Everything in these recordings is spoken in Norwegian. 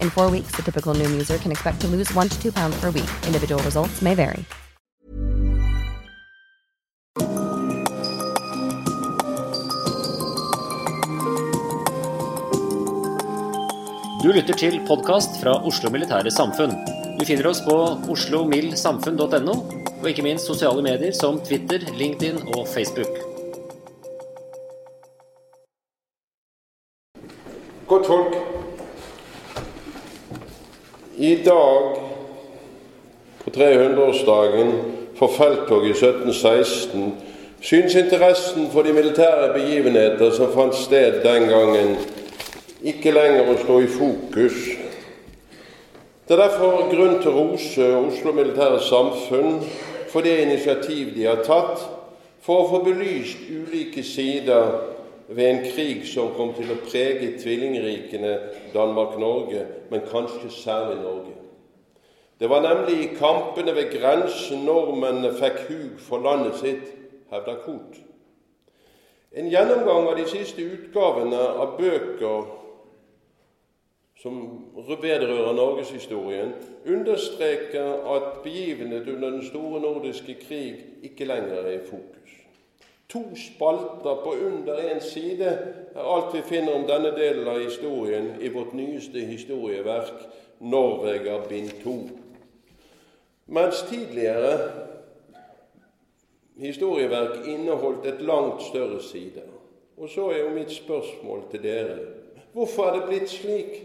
In four weeks, the typical new user can expect to lose one to two pounds per week. Individual results may vary. Du lytter til podkast fra Oslo Militære Samfunn. Du finner oss på oslomildsamfunn.no, og ikke minst sosiale medier som Twitter, LinkedIn og Facebook. Godt folk. I dag, på 300-årsdagen for felttoget i 1716, synes interessen for de militære begivenheter som fant sted den gangen, ikke lenger å stå i fokus. Det er derfor grunn til å rose Oslo Militære Samfunn for det initiativ de har tatt for å få belyst ulike sider ved en krig som kom til å prege tvillingrikene Danmark-Norge, men kanskje særlig Norge. Det var nemlig i kampene ved grensen nordmennene fikk hug for landet sitt, hevda Koht. En gjennomgang av de siste utgavene av bøker som vedrører norgeshistorien, understreker at begivenhet under den store nordiske krig ikke lenger er i fokus. To spalter på under én side er alt vi finner om denne delen av historien i vårt nyeste historieverk, 'Norvega bind 2. Mens tidligere historieverk inneholdt et langt større side. Og så er jo mitt spørsmål til dere hvorfor er det blitt slik?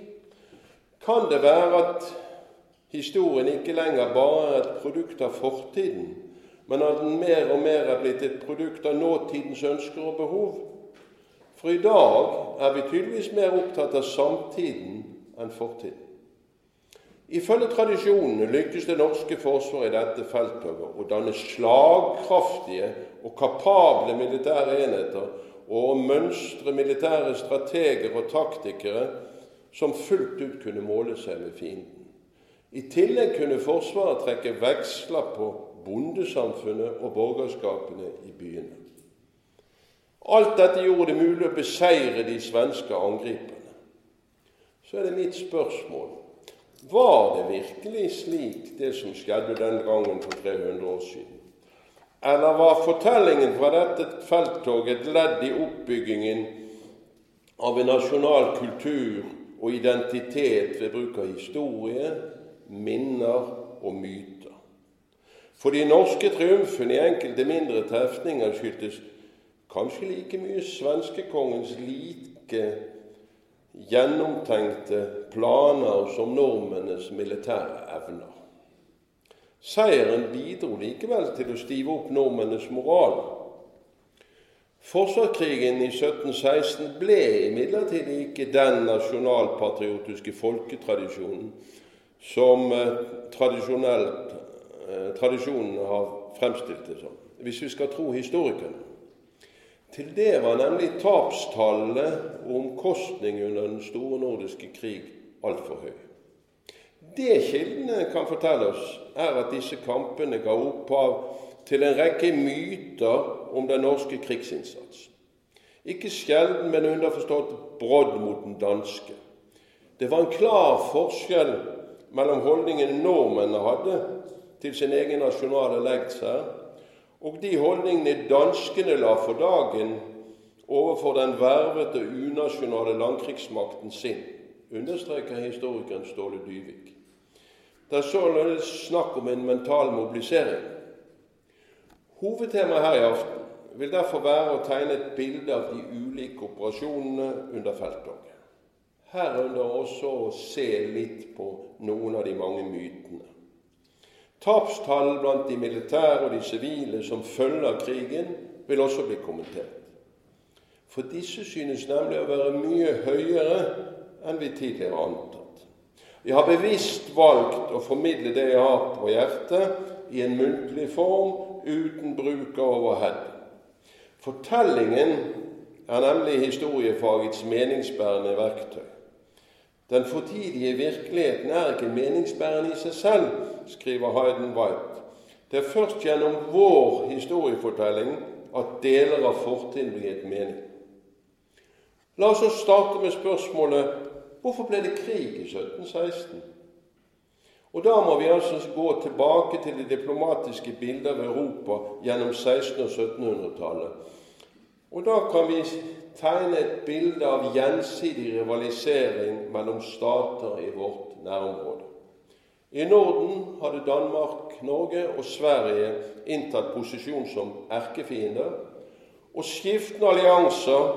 Kan det være at historien ikke lenger bare er et produkt av fortiden, men at den mer og mer er blitt et produkt av nåtidens ønsker og behov? For i dag er vi tydeligvis mer opptatt av samtiden enn fortiden. Ifølge tradisjonene lykkes det norske forsvaret i dette felttoget å danne slagkraftige og kapable militære enheter og å mønstre militære strateger og taktikere som fullt ut kunne måle seg med fienden. I tillegg kunne Forsvaret trekke veksler på bondesamfunnet og borgerskapene i byene. Alt dette gjorde det mulig å beseire de svenske angriperne. Så er det mitt spørsmål var det virkelig slik, det som skjedde den gangen for 300 år siden? Eller var fortellingen fra dette felttoget et ledd i oppbyggingen av en nasjonal kultur og identitet ved bruk av historie, minner og myter? For de norske triumfene i enkelte mindre trefninger skyldtes kanskje like mye svenskekongens like gjennomtenkte planer som nordmennenes militære evner. Seieren bidro likevel til å stive opp nordmennenes moral. Forsvarskrigen i 1716 ble imidlertid ikke den nasjonalpatriotiske folketradisjonen som tradisjonelt eh, tradisjonen har fremstilt det som, hvis vi skal tro historikerne. Til det var nemlig tapstallet og omkostning under den store nordiske krig altfor høy. Det kildene kan fortelle oss, er at disse kampene ga opphav til en rekke myter om den norske krigsinnsats. Ikke sjelden, men underforstått brodd mot den danske. Det var en klar forskjell mellom holdningen nordmennene hadde til sin egen nasjonale legdsherr, og de holdningene danskene la for dagen overfor den vervete, unasjonale landkrigsmakten sin, understreker historikeren Ståle Dyvik. Det er således snakk om en mental mobilisering. Hovedtemaet her i aften vil derfor være å tegne et bilde av de ulike operasjonene under felttoget. Herunder også å se litt på noen av de mange mytene. Tapstall blant de militære og de sivile som følger krigen, vil også bli kommentert. For disse synes nemlig å være mye høyere enn vi tidligere antatt. Jeg har bevisst valgt å formidle det jeg har på hjertet, i en muntlig form uten bruk av overhead. Fortellingen er nemlig historiefagets meningsbærende verktøy. Den fortidige virkeligheten er ikke meningsbærende i seg selv, skriver Hayden White. Det er først gjennom vår historiefortelling at deler av fortiden blir gitt mening. La oss starte med spørsmålet hvorfor ble det krig i 1716? Og Da må vi altså gå tilbake til de diplomatiske bilder av Europa gjennom 1600- og 1700-tallet. Og Da kan vi tegne et bilde av gjensidig rivalisering mellom stater i vårt nærområde. I Norden hadde Danmark, Norge og Sverige inntatt posisjon som erkefiender, og skiftende allianser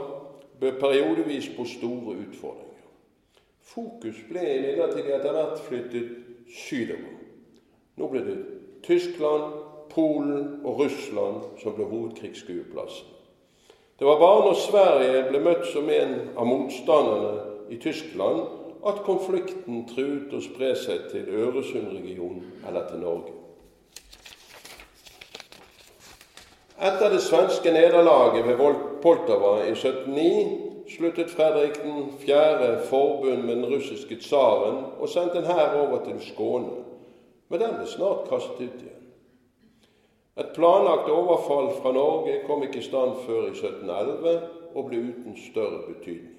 bød periodevis på store utfordringer. Fokus ble imidlertid etter hvert flyttet sydover. Nå ble det Tyskland, Polen og Russland som ble hovedkrigsskueplassen. Det var bare når Sverige ble møtt som en av motstanderne i Tyskland, at konflikten truet å spre seg til Øresundregionen eller til Norge. Etter det svenske nederlaget ved Poltava i 1709 sluttet Fredrik 4. forbund med den russiske tsaren og sendte en hær over til Skåne. Men den ble snart kastet ut igjen. Et planlagt overfall fra Norge kom ikke i stand før i 1711 og ble uten større betydning.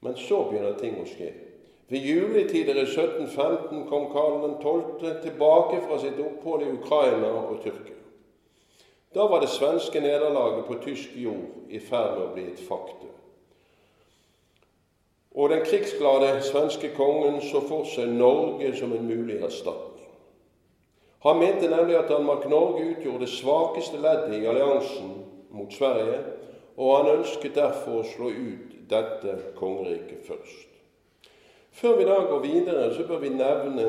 Men så begynner ting å skje. Ved juletider i 1715 kom Karl 12. tilbake fra sitt opphold i Ukraina og Tyrkia. Da var det svenske nederlaget på tysk jord i ferd med å bli et faktum. Og den krigsglade svenske kongen så for seg Norge som en mulig erstatning. Han mente nemlig at Danmark-Norge utgjorde det svakeste leddet i alliansen mot Sverige, og han ønsket derfor å slå ut dette kongeriket først. Før vi da går videre, så bør vi nevne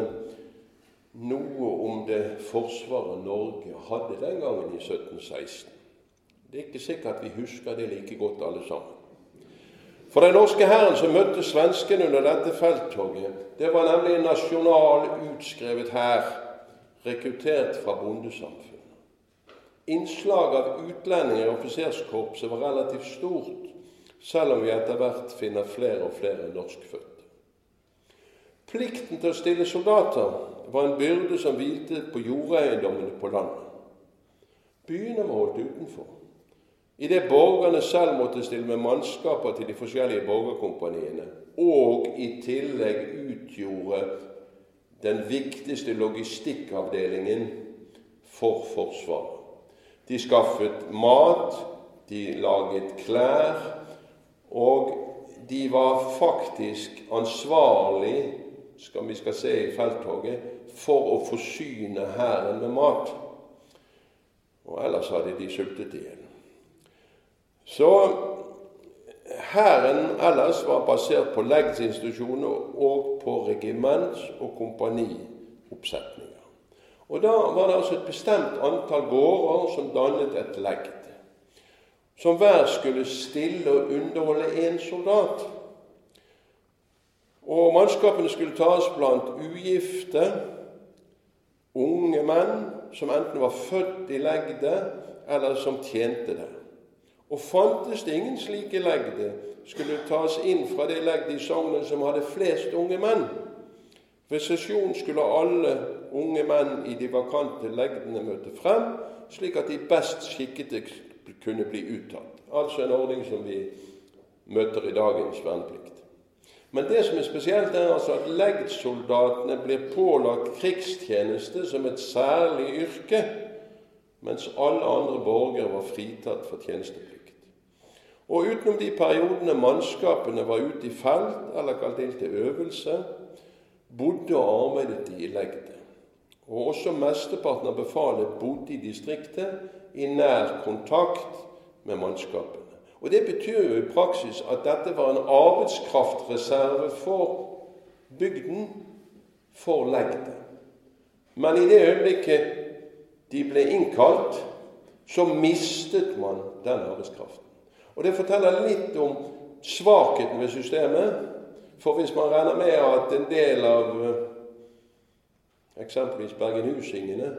noe om det forsvaret Norge hadde den gangen i 1716. Det er ikke sikkert at vi husker det like godt alle sammen. For den norske hæren som møtte svenskene under dette felttoget, det var nemlig en nasjonal, utskrevet hær rekruttert fra bondesamfunnet. Innslaget av utlendinger i offiserskorpset var relativt stort, selv om vi etter hvert finner flere og flere norskfødte. Plikten til å stille soldater var en byrde som hvilte på jordeiendommene på landet. Byene var holdt utenfor. Idet borgerne selv måtte stille med mannskaper til de forskjellige borgerkompaniene, og i tillegg utgjorde den viktigste logistikkavdelingen for Forsvaret. De skaffet mat, de laget klær, og de var faktisk ansvarlig, skal vi skal se i felttoget, for å forsyne hæren med mat. Og ellers hadde de sultet igjen. Så Hæren ellers var basert på legdsinstitusjoner og på regiments- og kompanioppsetninger. Og Da var det altså et bestemt antall gårder som dannet et legd, som hver skulle stille og underholde én soldat. Og Mannskapene skulle tas blant ugifte, unge menn som enten var født i legde, eller som tjente det. Og fantes det ingen slike legde, skulle det tas inn fra det legde i sognet som hadde flest unge menn. Ved sesjon skulle alle unge menn i de vakante legdene møte frem, slik at de best skikkede kunne bli uttatt. Altså en ordning som vi møter i dagens verneplikt. Men det som er spesielt, er altså at legdsoldatene blir pålagt krigstjeneste som et særlig yrke, mens alle andre borgere var fritatt for tjenesteplikt. Og utenom de periodene mannskapene var ute i felt eller kalt inn til øvelse, bodde og arbeidet de i legdet. Og også mesteparten av befalet bodde i distriktet i nær kontakt med mannskapet. Og Det betyr jo i praksis at dette var en arbeidskraftreserve for bygden, for legden. Men i det øyeblikket de ble innkalt, så mistet man den arbeidskraften. Og Det forteller litt om svakheten ved systemet. For hvis man regner med at en del av eh, eksempelvis bergenhusingene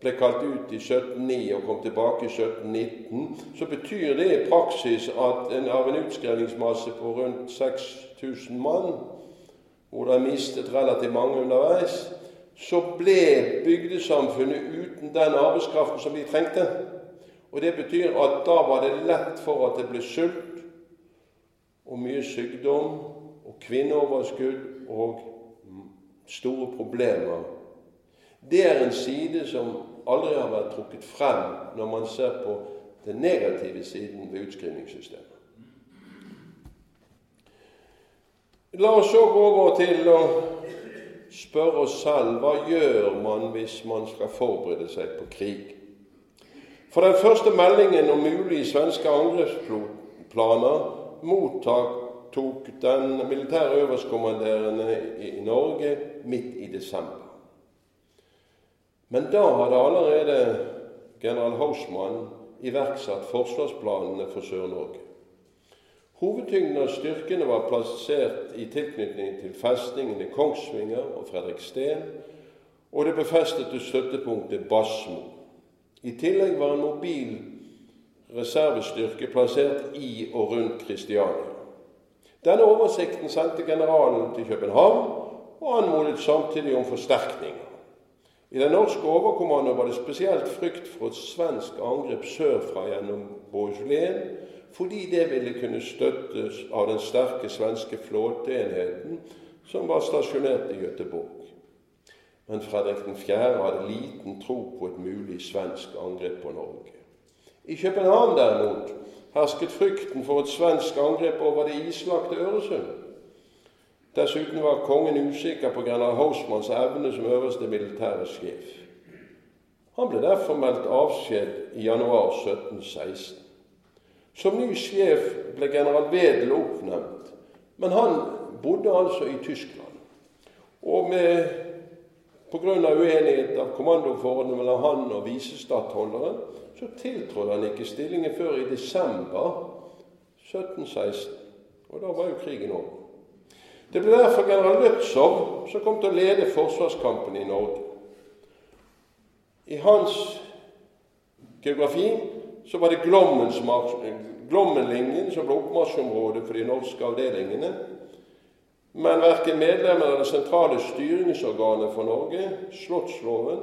ble kalt ut i 1709 og kom tilbake i 1719, så betyr det i praksis at en, av en utskrivningsmasse på rundt 6000 mann, hvor det er mistet relativt mange underveis, så ble bygdesamfunnet uten den arbeidskraften som de trengte. Og Det betyr at da var det lett for at det ble sult og mye sykdom og kvinneoverskudd og store problemer. Det er en side som aldri har vært trukket frem når man ser på den negative siden ved utskrivningssystemet. La oss så gå over til å spørre oss selv hva gjør man hvis man skal forberede seg på krig. For den første meldingen om mulige svenske angrepsplaner mottok den militære øverstkommanderende i Norge midt i desember. Men da hadde allerede general Hausmann iverksatt forsvarsplanene for Sør-Norge. Hovedtyngden av styrkene var plassert i tilknytning til festningene Kongsvinger og Fredriksten og det befestede støttepunktet Basmo. I tillegg var en mobil reservestyrke plassert i og rundt Kristiania. Denne oversikten sendte generalen til København og anmodet samtidig om forsterkninger. I den norske overkommandoen var det spesielt frykt for et svensk angrep sørfra gjennom Bohuslän, fordi det ville kunne støttes av den sterke svenske flåteenheten som var stasjonert i Göteborg. Men Fredrik 4. hadde liten tro på et mulig svensk angrep på Norge. I København derimot hersket frykten for et svensk angrep over det islagte Øresund. Dessuten var kongen usikker på general Hausmanns evne som øverste militære sjef. Han ble derfor meldt avskjed i januar 1716. Som ny sjef ble general Wedel oppnevnt, men han bodde altså i Tyskland. Og pga. uenighet av kommandoforholdene mellom han og visestattholderen, så tiltrådte han ikke stillingen før i desember 1716. Og da var jo krigen over. Det ble derfor general Lützow som kom til å lede forsvarskampen i Norge. I hans geografi så var det Glommenlinjen som ble oppmarsjområdet for de norske avdelingene. Men verken medlemmer av det sentrale styringsorganet for Norge, Slottsloven,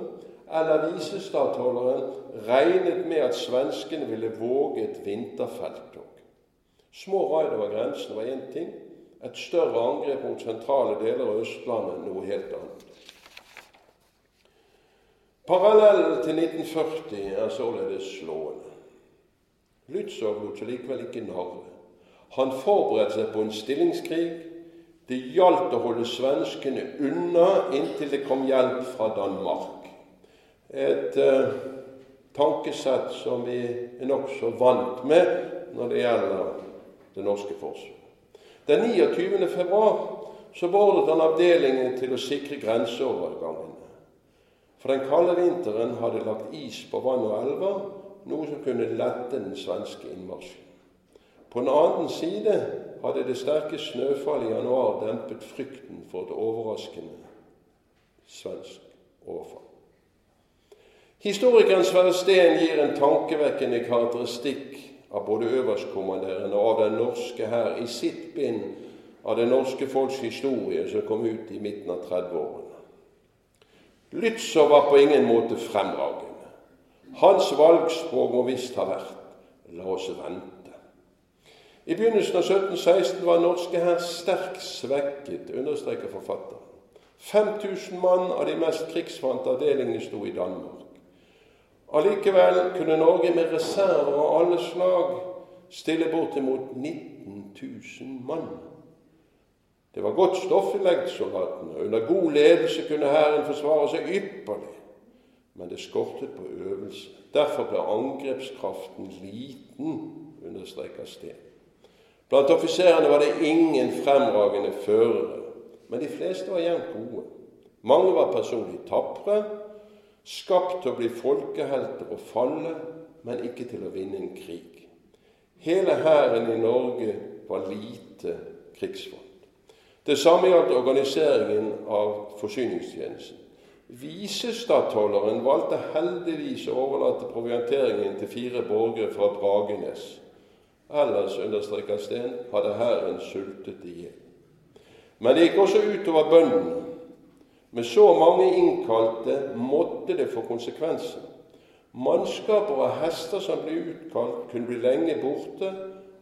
eller visestattholderen regnet med at svenskene ville våge et vinterfelttog. Små raid over grensen var én ting, et større angrep mot sentrale deler av Østlandet noe helt annet. Parallellen til 1940 er således slående. Lützow lot seg likevel ikke narre. Han forberedte seg på en stillingskrig. Det gjaldt å holde svenskene unna inntil det kom hjelp fra Danmark. Et eh, tankesett som vi er nokså vant med når det gjelder det norske forsvaret. Den 29. februar så beordret han avdelingen til å sikre grenseovergangene. For den kalde vinteren hadde lagt is på vann og elver, noe som kunne lette den svenske innmarsjen. På den annen side hadde det sterke snøfallet i januar dempet frykten for et overraskende svensk overfall. Historikeren Sverre Steen gir en tankevekkende karakteristikk av både øverstkommanderende og av den norske hær i sitt bind av det norske folks historie som kom ut i midten av 30-årene. Lützer var på ingen måte fremragende. Hans valgspråk må visst ha vært la oss vente. I begynnelsen av 1716 var norske hær sterkt svekket, understreker forfatteren. 5000 mann av de mest krigsvante avdelingene sto i Danmark. Allikevel kunne Norge med reserver av alle slag stille bortimot 19 000 mann. Det var godt stoff i legdsoldatene. Under god ledelse kunne hæren forsvare seg ypperlig. Men det skortet på øvelse. Derfor ble angrepskraften liten, understreker Steen. Blant offiserene var det ingen fremragende førere, men de fleste var jevnt gode. Mange var personlig tapre, skapt til å bli folkehelter og falle, men ikke til å vinne en krig. Hele hæren i Norge var lite krigsfolk. Det samme gjaldt organiseringen av forsyningstjenesten. Visestattholderen valgte heldigvis å overlate provianteringen til fire borgere fra Dragenes. Ellers, understreker Steen, hadde hæren sultet i hjel. Men det gikk også utover bøndene. Med så mange innkalte måtte det få konsekvenser. Mannskaper og hester som ble utkalt, kunne bli lenge borte,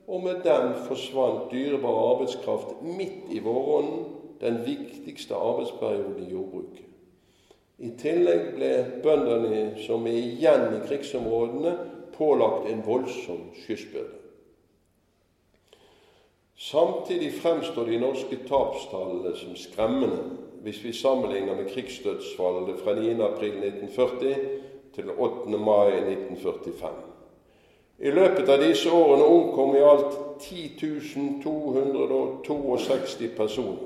og med dem forsvant dyrebar arbeidskraft midt i våronna, den viktigste arbeidsperioden i jordbruket. I tillegg ble bøndene som er igjen i krigsområdene, pålagt en voldsom skyssbyrde. Samtidig fremstår de norske tapstallene som skremmende hvis vi sammenligner med krigsdødsfallet fra 9. april 1940 til 8. mai 1945. I løpet av disse årene omkom i alt 10.262 personer.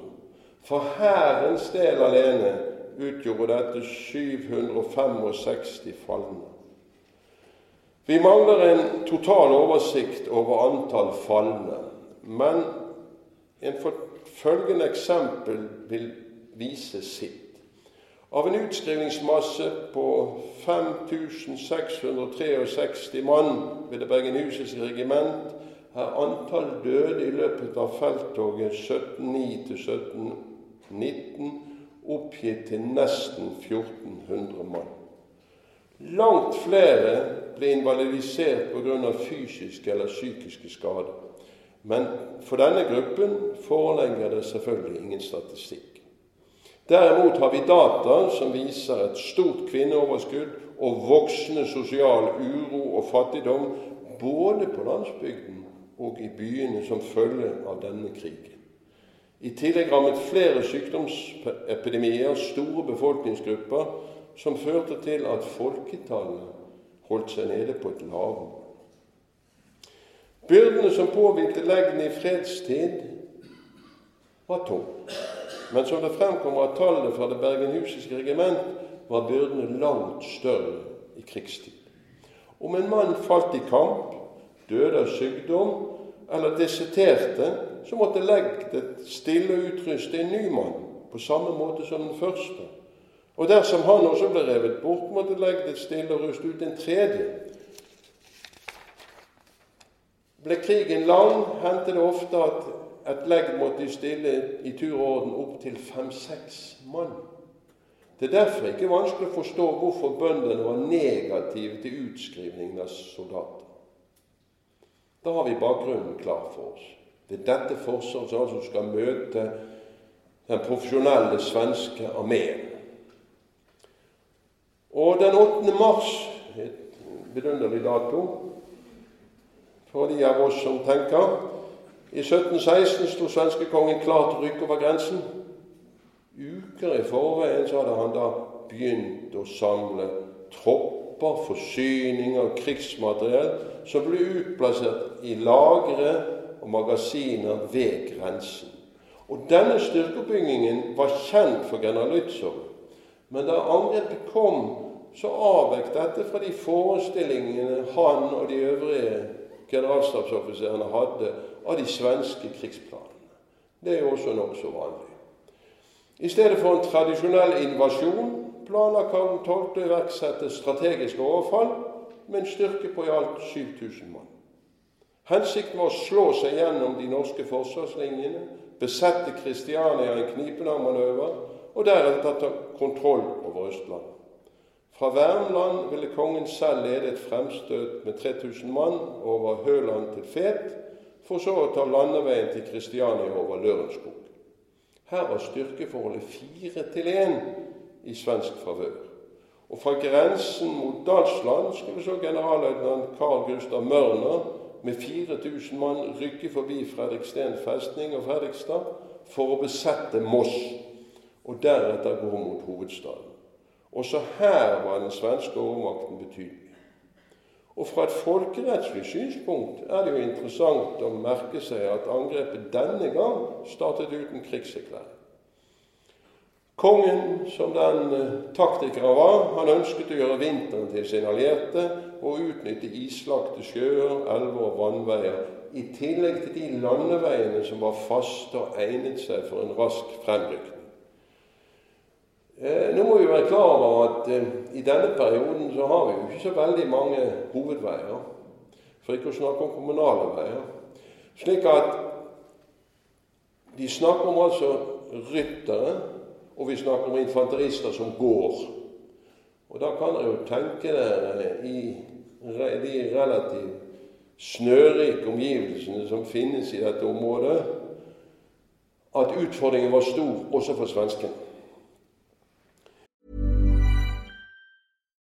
For Hærens del alene utgjorde dette 765 falne. Vi mangler en total oversikt over antall falne, men en følgende eksempel vil vise sitt. Av en utskrivningsmasse på 5663 mann ved det bergenhusiske regiment er antall døde i løpet av felttoget 1709 til 1719 oppgitt til nesten 1400 mann. Langt flere ble invalidisert pga. fysiske eller psykiske skader. Men for denne gruppen foreligger det selvfølgelig ingen statistikk. Derimot har vi data som viser et stort kvinneoverskudd og voksende sosial uro og fattigdom både på landsbygden og i byene som følge av denne krigen. I tillegg rammet flere sykdomsepidemier store befolkningsgrupper, som førte til at folketallet holdt seg nede på et lavmål. Byrdene som påhvilte leggene i fredstid, var tung. Men som det fremkommer av tallene fra det bergenhusiske regiment, var byrdene langt større i krigstid. Om en mann falt i kamp, døde av sykdom eller deserterte, så måtte legdet stille og utruste en ny mann på samme måte som den første. Og dersom han også ble revet bort, måtte legdet stille og ruste ut en tredje. Ble krigen lang, hendte det ofte at et legg måtte stille i tur og orden opptil fem-seks mann. Det er derfor ikke vanskelig å forstå hvorfor bøndene var negative til utskrivningen av soldater. Da har vi bakgrunnen klar for oss. Det er dette Forsvaret som altså skal møte den profesjonelle svenske armeen. Og den 8. mars, et vidunderlig dato for de av oss som tenker I 1716 sto svenskekongen klar til å rykke over grensen. Uker i forveien så hadde han da begynt å samle tropper, forsyninger, krigsmateriell som ble utplassert i lagre og magasiner ved grensen. Og Denne styrkeoppbyggingen var kjent for general Lützow. Men da angrepet kom, så avvek dette fra de forestillingene han og de øvrige generalstabsoffiserene hadde av de svenske krigsplanene. Det er jo også nokså vanlig. I stedet for en tradisjonell invasjon planla kong 12. å iverksette strategiske overfall med en styrke på i alt 7000 mann. Hensikten var å slå seg gjennom de norske forsvarslinjene, besette Kristiania i en knipenarmanøver og deretter ta kontroll over Østlandet. Fra Värmland ville kongen selv lede et fremstøt med 3000 mann over Høland til Fet, for så å ta landeveien til Kristiania over Lørenskog. Her var styrkeforholdet fire til én i svensk favør. Og fra grensen mot Dalsland skulle så generalløytnant Carl Gustav Mørner med 4000 mann rykke forbi Fredriksten festning og Fredrikstad for å besette Moss, og deretter gå mot hovedstaden. Også her var den svenske overmakten betydelig. Og fra et folkerettslig synspunkt er det jo interessant å merke seg at angrepet denne gang startet uten krigserklæring. Kongen, som den taktikeren var, han ønsket å gjøre vinteren til sin allierte og utnytte islagte sjøer, elver og vannveier, i tillegg til de landeveiene som var faste og egnet seg for en rask fremrykning. Eh, nå må vi være klar over at eh, i denne perioden så har vi jo ikke så veldig mange hovedveier. For ikke å snakke om kommunale veier. Slik at de snakker om altså ryttere, og vi snakker om infanterister som går. Og da kan dere jo tenke dere i de relativt snørike omgivelsene som finnes i dette området, at utfordringen var stor også for svenskene.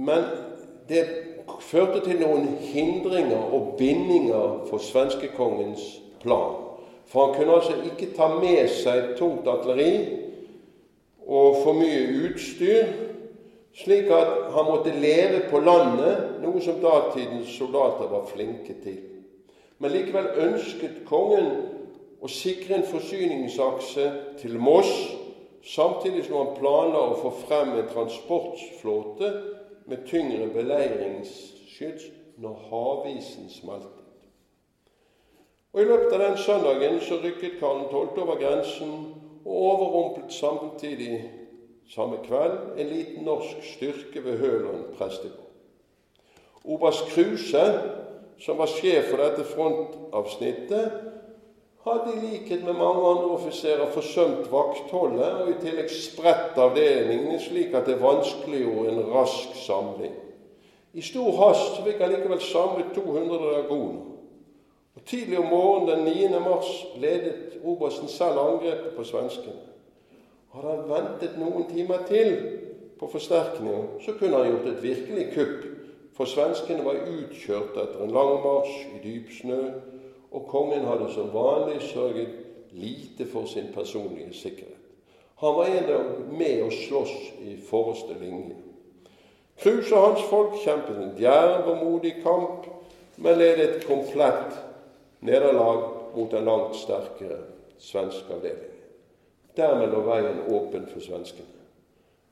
Men det førte til noen hindringer og bindinger for svenskekongens plan. For han kunne altså ikke ta med seg tungt artilleri og for mye utstyr, slik at han måtte leve på landet, noe som datidens soldater var flinke til. Men likevel ønsket kongen å sikre en forsyningsakse til Moss, samtidig som han planla å få frem en transportflåte med tyngre beleiringsskyts når havisen smeltet. Og I løpet av den søndagen så rykket Karl 12. over grensen og overrumplet samtidig samme kveld en liten norsk styrke ved Høland prestegård. Oberst Kruse, som var sjef for dette frontavsnittet, hadde i likhet med mange andre offiserer forsømt vaktholdet og i tillegg spredt avdelingene slik at det vanskeliggjorde en rask samling. I stor hast fikk han likevel samlet 200 dragoner. Og Tidlig om morgenen den 9. mars ledet obersten selv angrepet på svenskene. Hadde han ventet noen timer til på forsterkninger, så kunne han gjort et virkelig kupp, for svenskene var utkjørt etter en lang marsj i dyp snø og kongen hadde som vanlig sørget lite for sin personlige sikkerhet. Han var en dag med å slåss i forreste linje. Kruse og hans folk kjempet en djerv og modig kamp, men led et komplett nederlag mot en langt sterkere svensk avdeling. Dermed lå veien åpen for svenskene.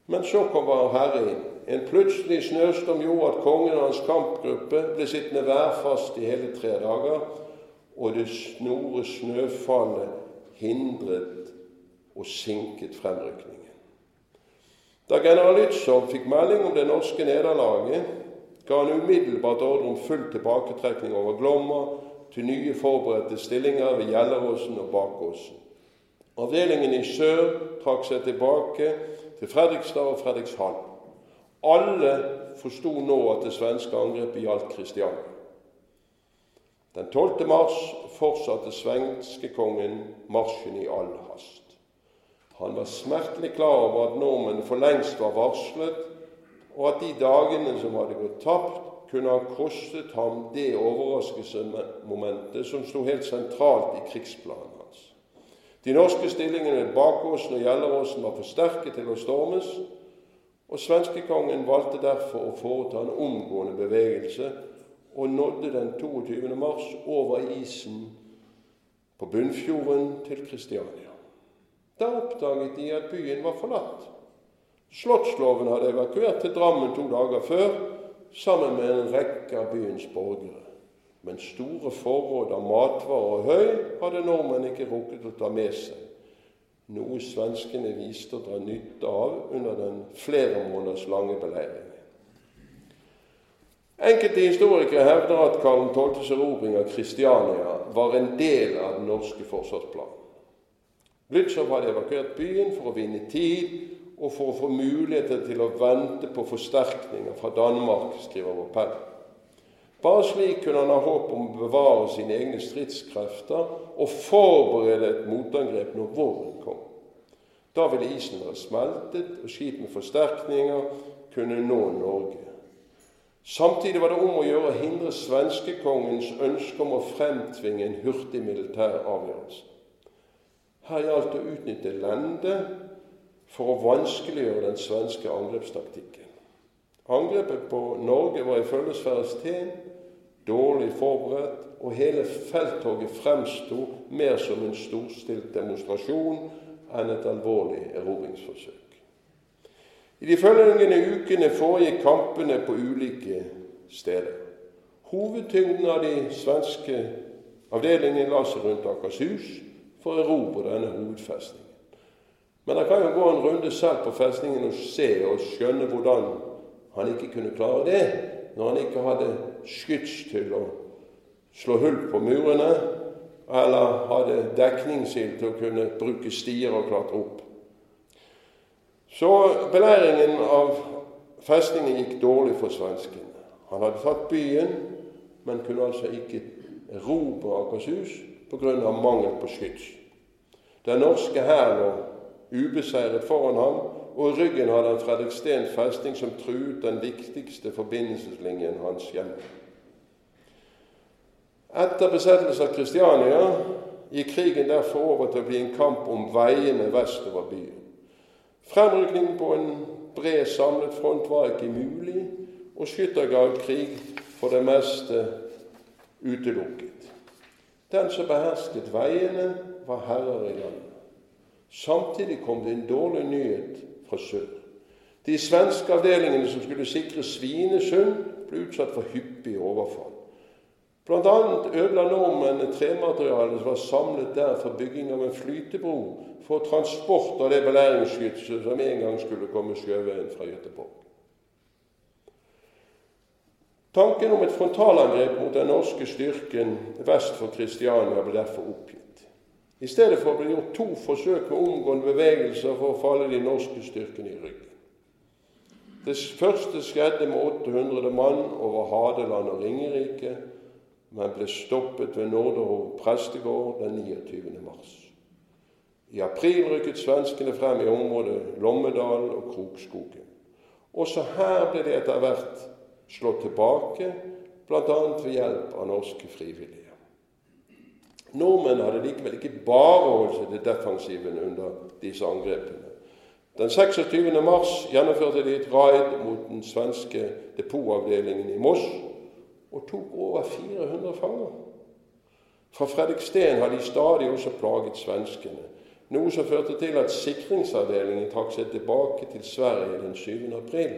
Men så kom Vår Herre inn. En plutselig snøstorm gjorde at kongen og hans kampgruppe ble sittende værfast i hele tre dager, og det snore snøfallet hindret og sinket fremrykningen. Da general Lützow fikk melding om det norske nederlaget, ga han umiddelbart ordre om full tilbaketrekning over Glomma til nye forberedte stillinger ved Gjelleråsen og Bakåsen. Avdelingen i sør trakk seg tilbake til Fredrikstad og Fredrikshall. Alle forsto nå at det svenske angrepet gjaldt Kristiania. Den 12. mars fortsatte svenske kongen marsjen i all hast. Han var smertelig klar over at nordmenn for lengst var varslet, og at de dagene som hadde gått tapt, kunne ha kostet ham det overraskelsesmomentet som sto helt sentralt i krigsplanen hans. De norske stillingene ved Bakåsen og Gjelleråsen var for sterke til å stormes, og svenskekongen valgte derfor å foreta en omgående bevegelse og nådde den 22. mars over isen på Bunnfjorden til Kristiania. Da oppdaget de at byen var forlatt. Slottsloven hadde evakuert til Drammen to dager før sammen med en rekke av byens borgere. Men store forråd av matvarer og høy hadde nordmenn ikke rukket å ta med seg, noe svenskene viste å dra nytte av under den flere måneders lange beleiringen. Enkelte historikere hevder at Karl 12.s erobring av Kristiania var en del av den norske forsvarsplanen. Blützow hadde evakuert byen for å vinne tid og for å få muligheter til å vente på forsterkninger fra Danmark, skriver vår Pell. Bare slik kunne han ha håp om å bevare sine egne stridskrefter og forberede et motangrep når våren kom. Da ville isen være smeltet, og skip med forsterkninger kunne nå Norge. Samtidig var det om å gjøre å hindre svenskekongens ønske om å fremtvinge en hurtig militær avgjørelse. Her gjaldt det å utnytte lende for å vanskeliggjøre den svenske angrepstaktikken. Angrepet på Norge var ifølge Sverre Steen dårlig forberedt, og hele felttoget fremsto mer som en storstilt demonstrasjon enn et alvorlig erobringsforsøk. I de følgende ukene foregikk kampene på ulike steder. Hovedtyngden av de svenske avdelingene la seg rundt Akershus for å erobre denne hovedfestningen. Men han kan jo gå en runde selv på festningen og se og skjønne hvordan han ikke kunne klare det når han ikke hadde skyts til å slå hull på murene, eller hadde dekningsild til å kunne bruke stier og klatre opp. Så beleiringen av festningen gikk dårlig for svenskene. Han hadde tatt byen, men kunne altså ikke erobre Akershus pga. mangel på skyts. Den norske hæren lå ubeseiret foran ham, og i ryggen hadde han Fredriksten festning, som truet den viktigste forbindelseslinjen hans hjemme. Etter besettelse av Kristiania gikk krigen derfor over til å bli en kamp om veiene vestover byen. Fremrykning på en bred, samlet front var ikke mulig, og skyttergravkrig for det meste utelukket. Den som behersket veiene, var herrer i landet. Samtidig kom det en dårlig nyhet fra sør. De svenske avdelingene som skulle sikre Svinesund, ble utsatt for hyppige overfall. Bl.a. ødela nordmennene trematerialet som var samlet der for bygging av en flytebro for transport av det beleiringsskytset som en gang skulle komme sjøveien fra Göteborg. Tanken om et frontalangrep mot den norske styrken vest for Kristiania ble derfor oppgitt. I stedet for ble det gjort to forsøk med omgående bevegelser for å falle de norske styrkene i ryggen. Det første skjedde med 800 mann over Hadeland og Ringerike, men ble stoppet ved Norderhov prestegård den 29. mars. I april rykket svenskene frem i området Lommedal og Krokskogen. Også her ble det etter hvert slått tilbake, bl.a. ved hjelp av norske frivillige. Nordmenn hadde likevel ikke bare holdt seg til defensiven under disse angrepene. Den 26. mars gjennomførte de et raid mot den svenske depotavdelingen i Moss og tok over 400 fanger. Fra Fredriksten har de stadig også plaget svenskene noe som førte til at sikringsavdelingen trakk seg tilbake til Sverige den 7. april.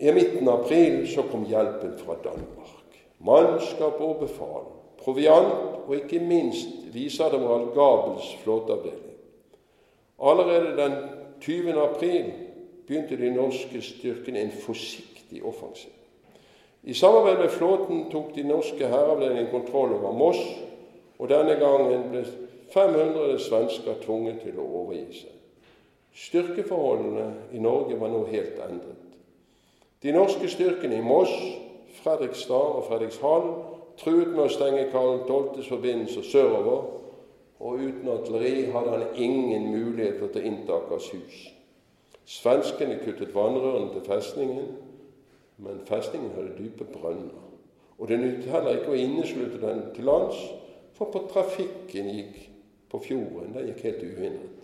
I midten av april så kom hjelpen fra Danmark. Mannskap og befal, proviant og ikke minst viseadmiral Gabels flåteavdeling. Allerede den 20. april begynte de norske styrkene en forsiktig offensiv. I samarbeid med flåten tok de norske hæravdelingene kontroll over Moss og denne gangen ble 500 svensker tvunget til å overgi seg. Styrkeforholdene i Norge var nå helt endret. De norske styrkene i Moss Fredrikstad og Fredrikshall truet med å stenge Karl 12.s forbindelse sørover, og uten artilleri hadde han ingen muligheter til å innta Akershus. Svenskene kuttet vannrørene til festningen, men festningen hadde dype brønner. Og det nyttet heller ikke å inneslutte den til lands, for på trafikken gikk på fjorden den gikk helt uhindret.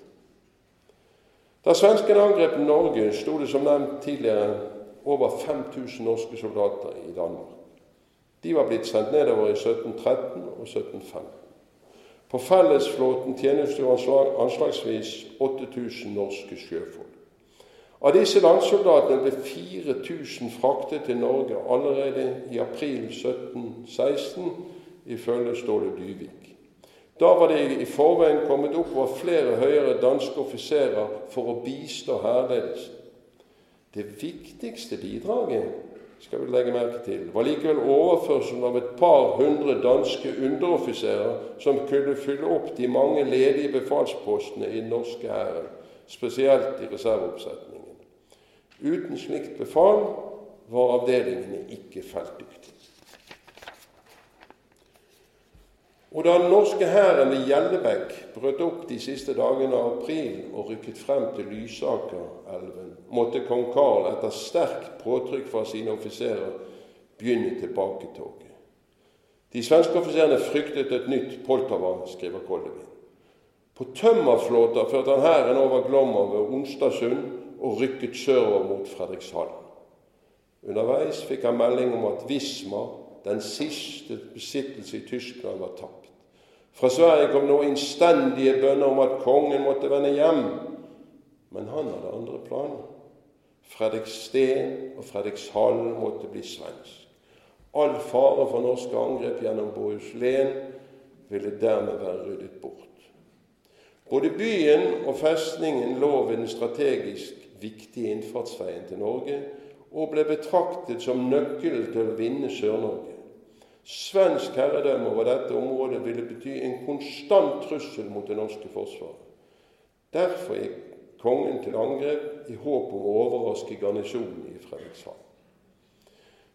Da svenskene angrep Norge, sto det som nevnt tidligere over 5000 norske soldater i Danmark. De var blitt sendt nedover i 1713 og 1715. På fellesflåten tjenestegjorde anslagsvis 8000 norske sjøfolk. Av disse landssoldatene ble 4000 fraktet til Norge allerede i april 1716, ifølge Ståle Dyvik. Da var det i forveien kommet oppover flere høyere danske offiserer for å bistå hærledelsen. Det viktigste bidraget skal vi legge merke til, var likevel overførselen av et par hundre danske underoffiserer som kunne fylle opp de mange ledige befalspostene i den norske hæren, spesielt i reserveoppsetningen. Uten slikt befal var avdelingene ikke feltdyktige. Og da den norske hæren ved Gjellebekk brøt opp de siste dagene av april og rykket frem til Lysakerelven, måtte kong Karl etter sterkt påtrykk fra sine offiserer begynne tilbaketoget. De svenske offiserene fryktet et nytt Poltava, skriver Koldevin. På tømmerflåter førte han hæren over Glomma ved Onstasund og rykket sørover mot Fredrikshall. Underveis fikk han melding om at Wismar, den siste besittelse i Tyskland, var tapt. Fra Sverige kom nå innstendige bønner om at kongen måtte vende hjem. Men han hadde andre planer. Fredriksten og Fredrikshall måtte bli svensk. All fare for norske angrep gjennom Bohuslän ville dermed være ryddet bort. Både byen og festningen lå ved den strategisk viktige innfartsveien til Norge og ble betraktet som nøkkelen til å vinne Sør-Norge. Svensk herredømme over dette området ville bety en konstant trussel mot det norske forsvaret. Derfor gikk kongen til angrep i håp om å overraske garnisonen i Fredrikshavn.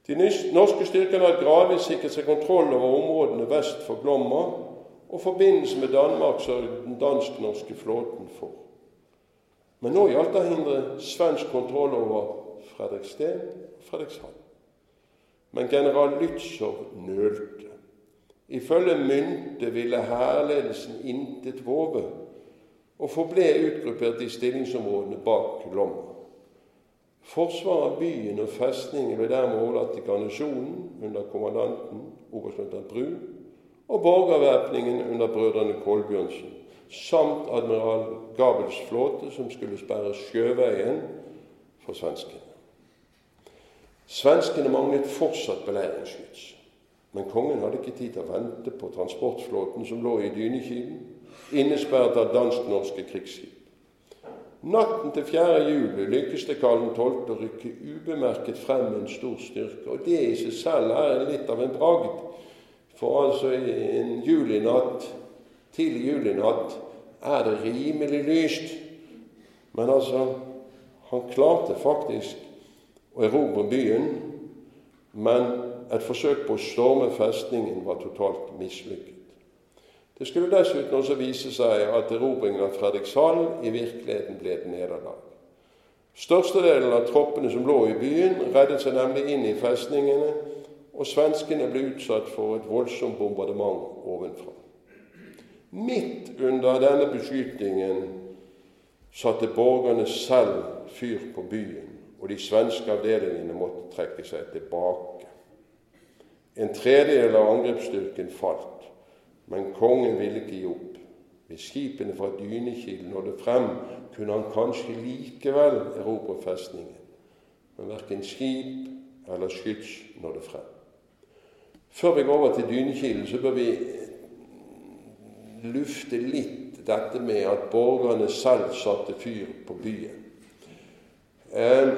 De norske styrkene hadde gradvis sikret seg kontroll over områdene vest for Glomma, og forbindelse med Danmark sørget den dansk-norske flåten for. Men nå gjaldt det å hindre svensk kontroll over Fredriksten og Fredrikshavn. Men general Lützow nølte. Ifølge Mynte ville hærledelsen intet våge, og forble utgruppert i stillingsområdene bak Lom. Forsvaret av byen og festningen ble dermed overlatt til garnisonen under kommandanten oberstløytnant Bru, og borgervæpningen under brødrene Kolbjørnsen, samt admiral Gabels flåte, som skulle sperre sjøveien for svenskene. Svenskene manglet fortsatt beleiringsskyts, men kongen hadde ikke tid til å vente på transportflåten som lå i Dynekilen, innesperret av dansk-norske krigsskip. Natten til 4. juli lykkes det Karl 12. å rykke ubemerket frem med en stor styrke. Og det i seg selv er litt av en bragd. For altså en julinatt, tidlig julenatt er det rimelig lyst. Men altså, han klarte faktisk å erobre byen, men et forsøk på å storme festningen var totalt mislykket. Det skulle dessuten også vise seg at erobringen av Fredrikshall i virkeligheten ble et nederlag. Størstedelen av troppene som lå i byen, reddet seg nemlig inn i festningene, og svenskene ble utsatt for et voldsomt bombardement ovenfra. Midt under denne beskytningen satte borgerne selv fyr på byen og de svenske avdelingene måtte trekke seg tilbake. En tredjedel av angrepsstyrken falt, men kongen ville ikke gi opp. Hvis skipene fra Dynekilen nådde frem, kunne han kanskje likevel erobre festningen. Men verken skip eller skyts nådde frem. Før vi går over til Dynekilen, så bør vi lufte litt dette med at borgerne selv satte fyr på byen. Eh,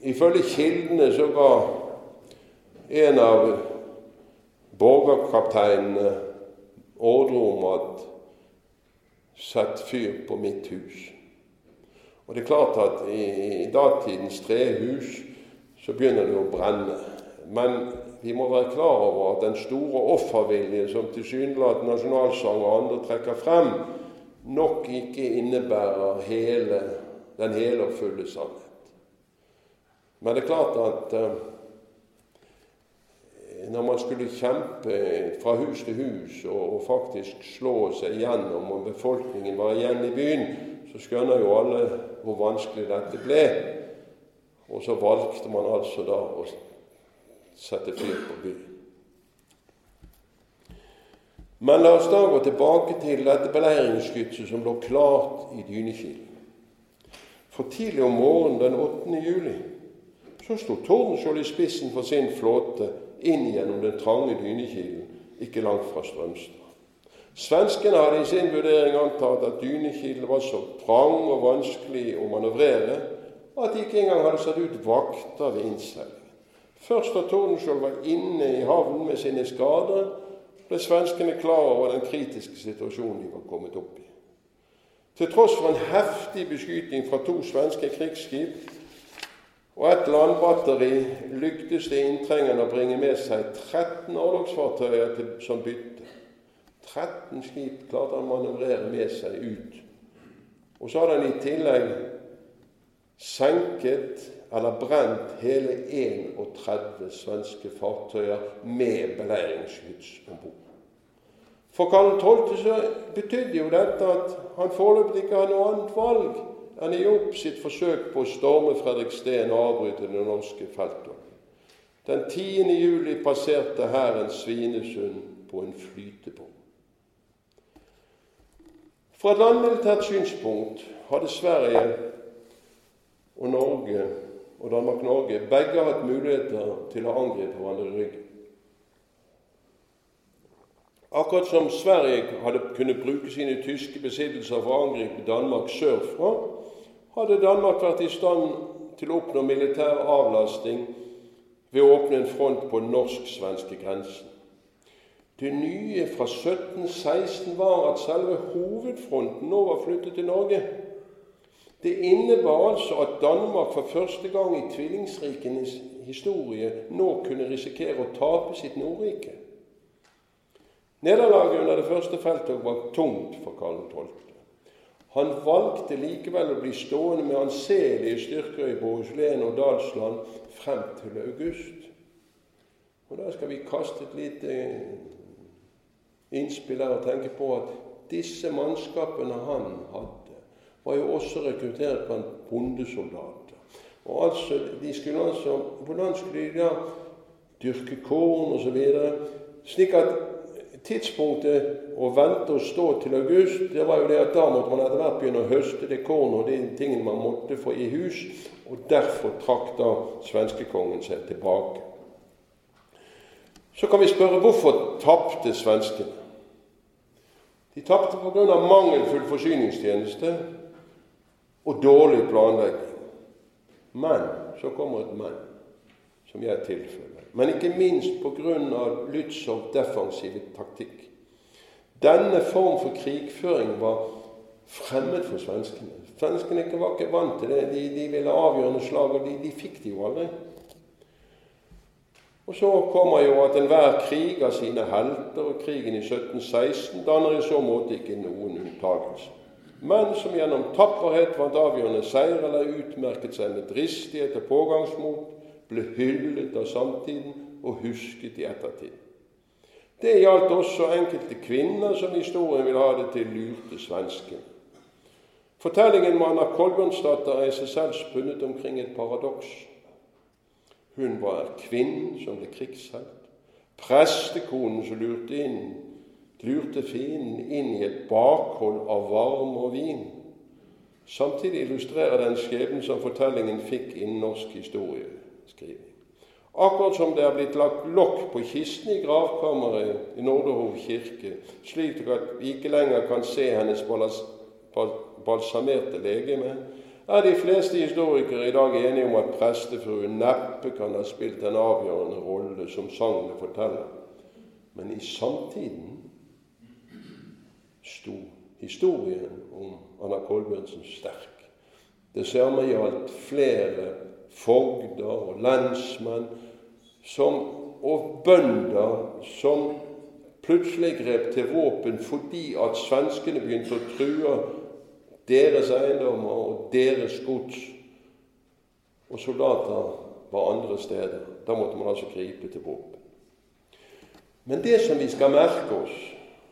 ifølge kildene så ga en av borgerkapteinene ordre om at sett fyr på mitt hus. Og det er klart at i, i datidens trehus så begynner det å brenne. Men vi må være klar over at den store offervilje som tilsynelatende nasjonalsang og andre trekker frem, nok ikke innebærer hele, den hele og fulle sannhet. Men det er klart at eh, når man skulle kjempe fra hus til hus og faktisk slå seg gjennom, og befolkningen var igjen i byen, så skjønner jo alle hvor vanskelig dette ble. Og så valgte man altså da å sette fyr på byen. Men la oss da gå tilbake til dette beleiringsskytset som lå klart i Dynekilen. For tidlig om morgenen den 8. juli så sto Tordenskjold i spissen for sin flåte inn gjennom den trange Dynekilen ikke langt fra Strømstad. Svenskene hadde i sin vurdering antatt at Dynekilen var så trang og vanskelig å manøvrere at de ikke engang hadde satt ut vakter ved innseilingen. Først da Tordenskjold var inne i havnen med sine skader, ble svenskene klar over den kritiske situasjonen de var kommet opp i. Til tross for en heftig beskyting fra to svenske krigsskip og et landbatteri lyktes det inntrengerne å bringe med seg 13 orlogsfartøyer som bytte. 13 skip klarte han å manøvrere med seg ut. Og så hadde han i tillegg senket eller brent hele 31 svenske fartøyer med beleiringsskyts om bord. For Karl 12. så betydde jo dette at han foreløpig ikke har noe annet valg enn å gi opp sitt forsøk på å storme Fredriksten og avbryte det norske feltet. Den 10. juli passerte hæren Svinesund på en flytebom. Fra et landmilitært synspunkt hadde Sverige og Norge og Danmark-Norge begge har hatt muligheter til å angripe hverandre i ryggen. Akkurat som Sverige hadde kunnet bruke sine tyske besittelser for å angripe Danmark sørfra, hadde Danmark vært i stand til å oppnå militær avlasting ved å åpne en front på norsk-svenske grensen. Det nye fra 1716 var at selve hovedfronten nå var flyttet til Norge. Det innebar altså at Danmark for første gang i tvillingsrikenes historie nå kunne risikere å tape sitt Nordrike. Nederlaget under det første felttoget var tungt for Karl 12. Han valgte likevel å bli stående med anselige styrker i Bohuslän og Dalsland frem til august. Og Da skal vi kaste et lite innspill her og tenke på at disse mannskapene han hadde, var jo også rekruttert blant bondesoldater. Og altså, de skulle altså, Hvordan skulle de da dyrke korn osv.? Slik at tidspunktet å vente og stå til august, det var jo det at da måtte man etter hvert begynne å høste det kornet og de tingene man måtte få i hus. Og derfor trakk da svenskekongen seg tilbake. Så kan vi spørre hvorfor tapte svenskene? De tapte pga. mangelfull forsyningstjeneste og dårlig planlegging. Men så kommer et men, som jeg tilføler. Men ikke minst pga. Lützow defensive taktikk. Denne form for krigføring var fremmed for svenskene. Svenskene var ikke vant til det. De, de ville avgjørende slag, og de, de fikk det jo aldri. Og så kommer jo at enhver krig har sine helter, og krigen i 1716 danner i så måte ikke noen unntakelse. Men som gjennom tapperhet vant avgjørende seier eller utmerket seg med dristighet og pågangsmot, ble hyllet av samtiden og husket i ettertid. Det gjaldt også enkelte kvinner som historien vil ha det til lurte svenske. Fortellingen med Anna Kolbjørnsdatter er i seg selv spunnet omkring et paradoks. Hun var kvinnen som ble krigshelt. Prestekonen som lurte, inn, lurte fienden inn i et bakhold av varme og vin. Samtidig illustrerer den skjebnen som fortellingen fikk innen norsk historieskriving. Akkurat som det er blitt lagt lokk på kisten i gravkammeret i Norderhov kirke, slik at vi ikke lenger kan se hennes balsamerte legeme, er de fleste historikere i dag enige om at prestefruen neppe kan ha spilt en avgjørende rolle, som sagnet forteller. Men i samtiden sto historien om Anna Kolbjørnsen sterk. Det samme gjaldt flere fogder og lensmenn som, og bønder som plutselig grep til våpen fordi at svenskene begynte å true deres eiendommer og deres gods. Og soldater var andre steder. Da måtte man altså gripe til våpen. Men det som vi skal merke oss,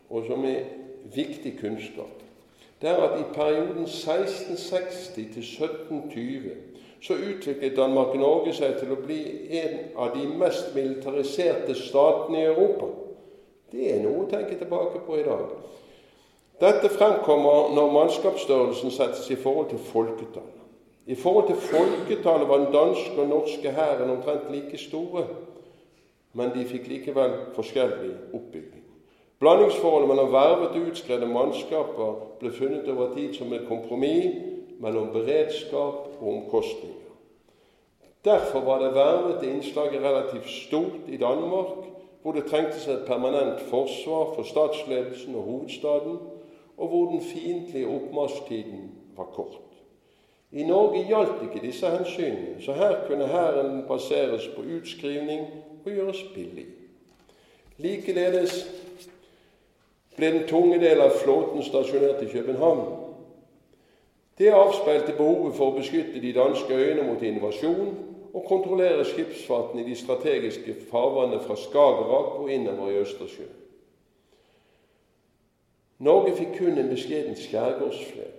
og som er viktig kunnskap, det er at i perioden 1660 til 1720 så utviklet Danmark-Norge seg til å bli en av de mest militariserte statene i Europa. Det er noe å tenke tilbake på i dag. Dette fremkommer når mannskapsstørrelsen settes i forhold til folketallet. I forhold til folketallet var den danske og norske hæren omtrent like store, men de fikk likevel forskjellig oppbygging. Blandingsforholdet mellom vervet og utskredde mannskaper ble funnet over tid som et kompromiss mellom beredskap og omkostninger. Derfor var det vervete innslaget relativt stort i Danmark, hvor det trengtes et permanent forsvar for statsledelsen og hovedstaden, og hvor den fiendtlige oppmarsjtiden var kort. I Norge gjaldt ikke disse hensynene, så her kunne hæren baseres på utskrivning og gjøres billig. Likeledes ble den tunge del av flåten stasjonert i København. Det avspeilte behovet for å beskytte de danske øyene mot invasjon og kontrollere skipsfarten i de strategiske farvannene fra Skagerrak og innover i Østersjøen. Norge fikk kun en beskjeden skjærgårdsflete.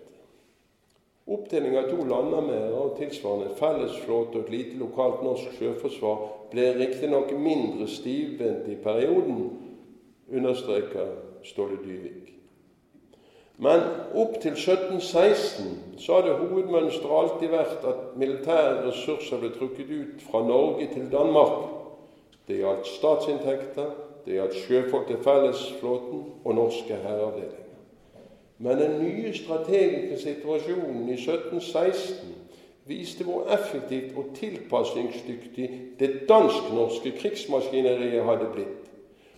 Oppdeling av to landarmeer og tilsvarende fellesflåte og et lite lokalt norsk sjøforsvar ble riktignok mindre stivbent i perioden, understreker Ståle Dyvik. Men opp til 1716 så hadde hovedmønsteret alltid vært at militære ressurser ble trukket ut fra Norge til Danmark. Det gjaldt statsinntekter, det gjaldt sjøfolk til fellesflåten og norske herreavdelinger. Men den nye strategiske situasjonen i 1716 viste hvor effektivt og tilpasningsdyktig det dansk-norske krigsmaskineriet hadde blitt.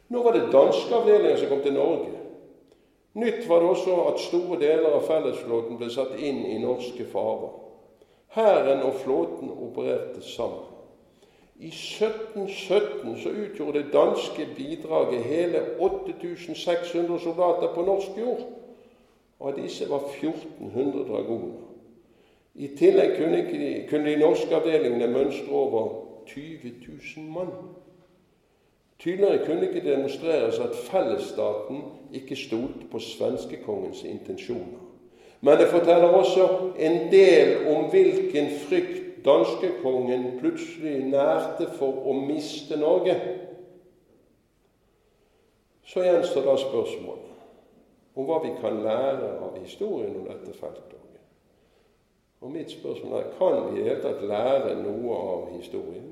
Nå var det danske avdelinger som kom til Norge. Nytt var det også at store deler av fellesflåten ble satt inn i norske farvann. Hæren og flåten opererte sammen. I 1717 så utgjorde det danske bidraget hele 8600 soldater på norsk jord. Og av disse var 1400 dragoner. I tillegg kunne, de, kunne de norske avdelingene mønstre over 20 000 mann. Tydeligere kunne ikke demonstreres at fellesstaten ikke stolte på svenskekongens intensjoner. Men det forteller også en del om hvilken frykt danskekongen plutselig nærte for å miste Norge. Så gjenstår da spørsmålet om hva vi kan lære av historien om dette feltet. Og mitt spørsmål er kan vi i det hele tatt lære noe av historien?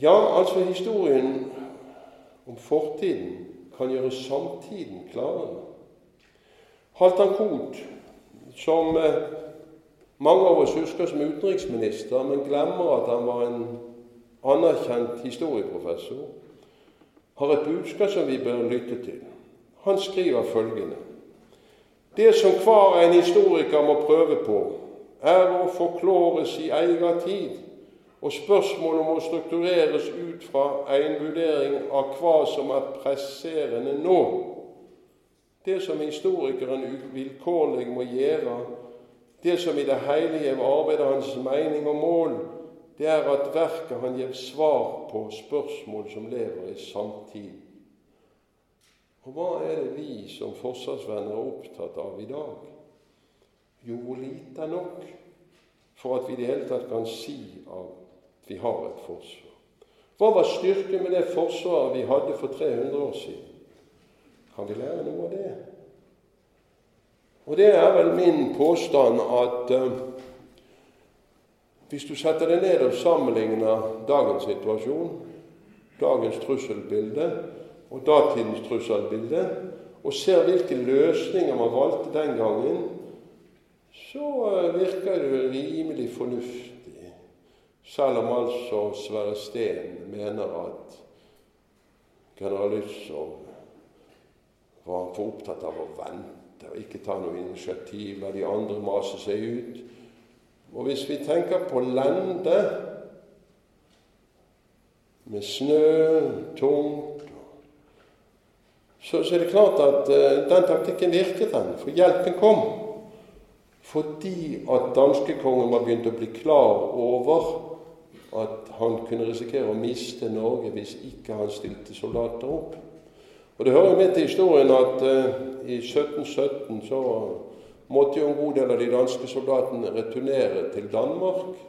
Ja, altså historien om fortiden kan gjøre samtiden klarere. Halvdan Koht, som eh, mange av oss husker som utenriksminister, men glemmer at han var en anerkjent historieprofessor, har et budskap som vi bør lytte til. Han skriver følgende Det som hver en historiker må prøve på, er å forklores i egen tid og spørsmålet må struktureres ut fra en vurdering av hva som er presserende nå. Det som historikeren uvilkårlig må gjøre, det som i det hele gjev arbeidet hans mening og mål, det er at verket han gir svar på spørsmål som lever i samtid. Og hva er det vi som forsvarsvenner er opptatt av i dag? Jo, lite nok for at vi i det hele tatt kan si av vi har et forsvar. Hva var styrken med det forsvaret vi hadde for 300 år siden? Kan vi lære noe av det? Og det er vel min påstand at uh, hvis du setter deg ned og sammenligner dagens situasjon, dagens trusselbilde og datidens trusselbilde, og ser hvilke løsninger man valgte den gangen, så uh, virker det rimelig fornuftig selv om altså Sverre Steen mener at general Lützow var for opptatt av å vente og ikke ta noe initiativ, la de andre mase seg ut. Og hvis vi tenker på lende, med snø, tungt så, så er det klart at uh, den taktikken virket, den. For hjelpen kom. Fordi at danskekongen var begynt å bli klar over at han kunne risikere å miste Norge hvis ikke han stilte soldater opp. Og Det hører med til historien at uh, i 1717 så måtte jo en god del av de danske soldatene returnere til Danmark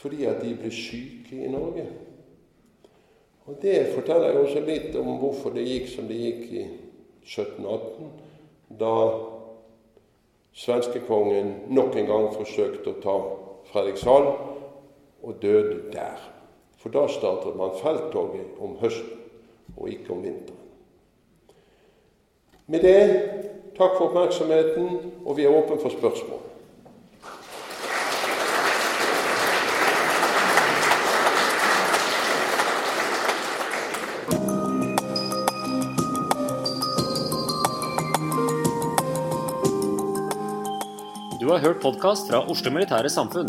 fordi at de ble syke i Norge. Og Det forteller jo også litt om hvorfor det gikk som det gikk i 1718, da svenskekongen nok en gang forsøkte å ta Fredrikshald og døde der. For da startet man felttoget om høsten og ikke om vinteren. Med det takk for oppmerksomheten, og vi er åpne for spørsmål. Du har hørt podkast fra Oslo Militære Samfunn.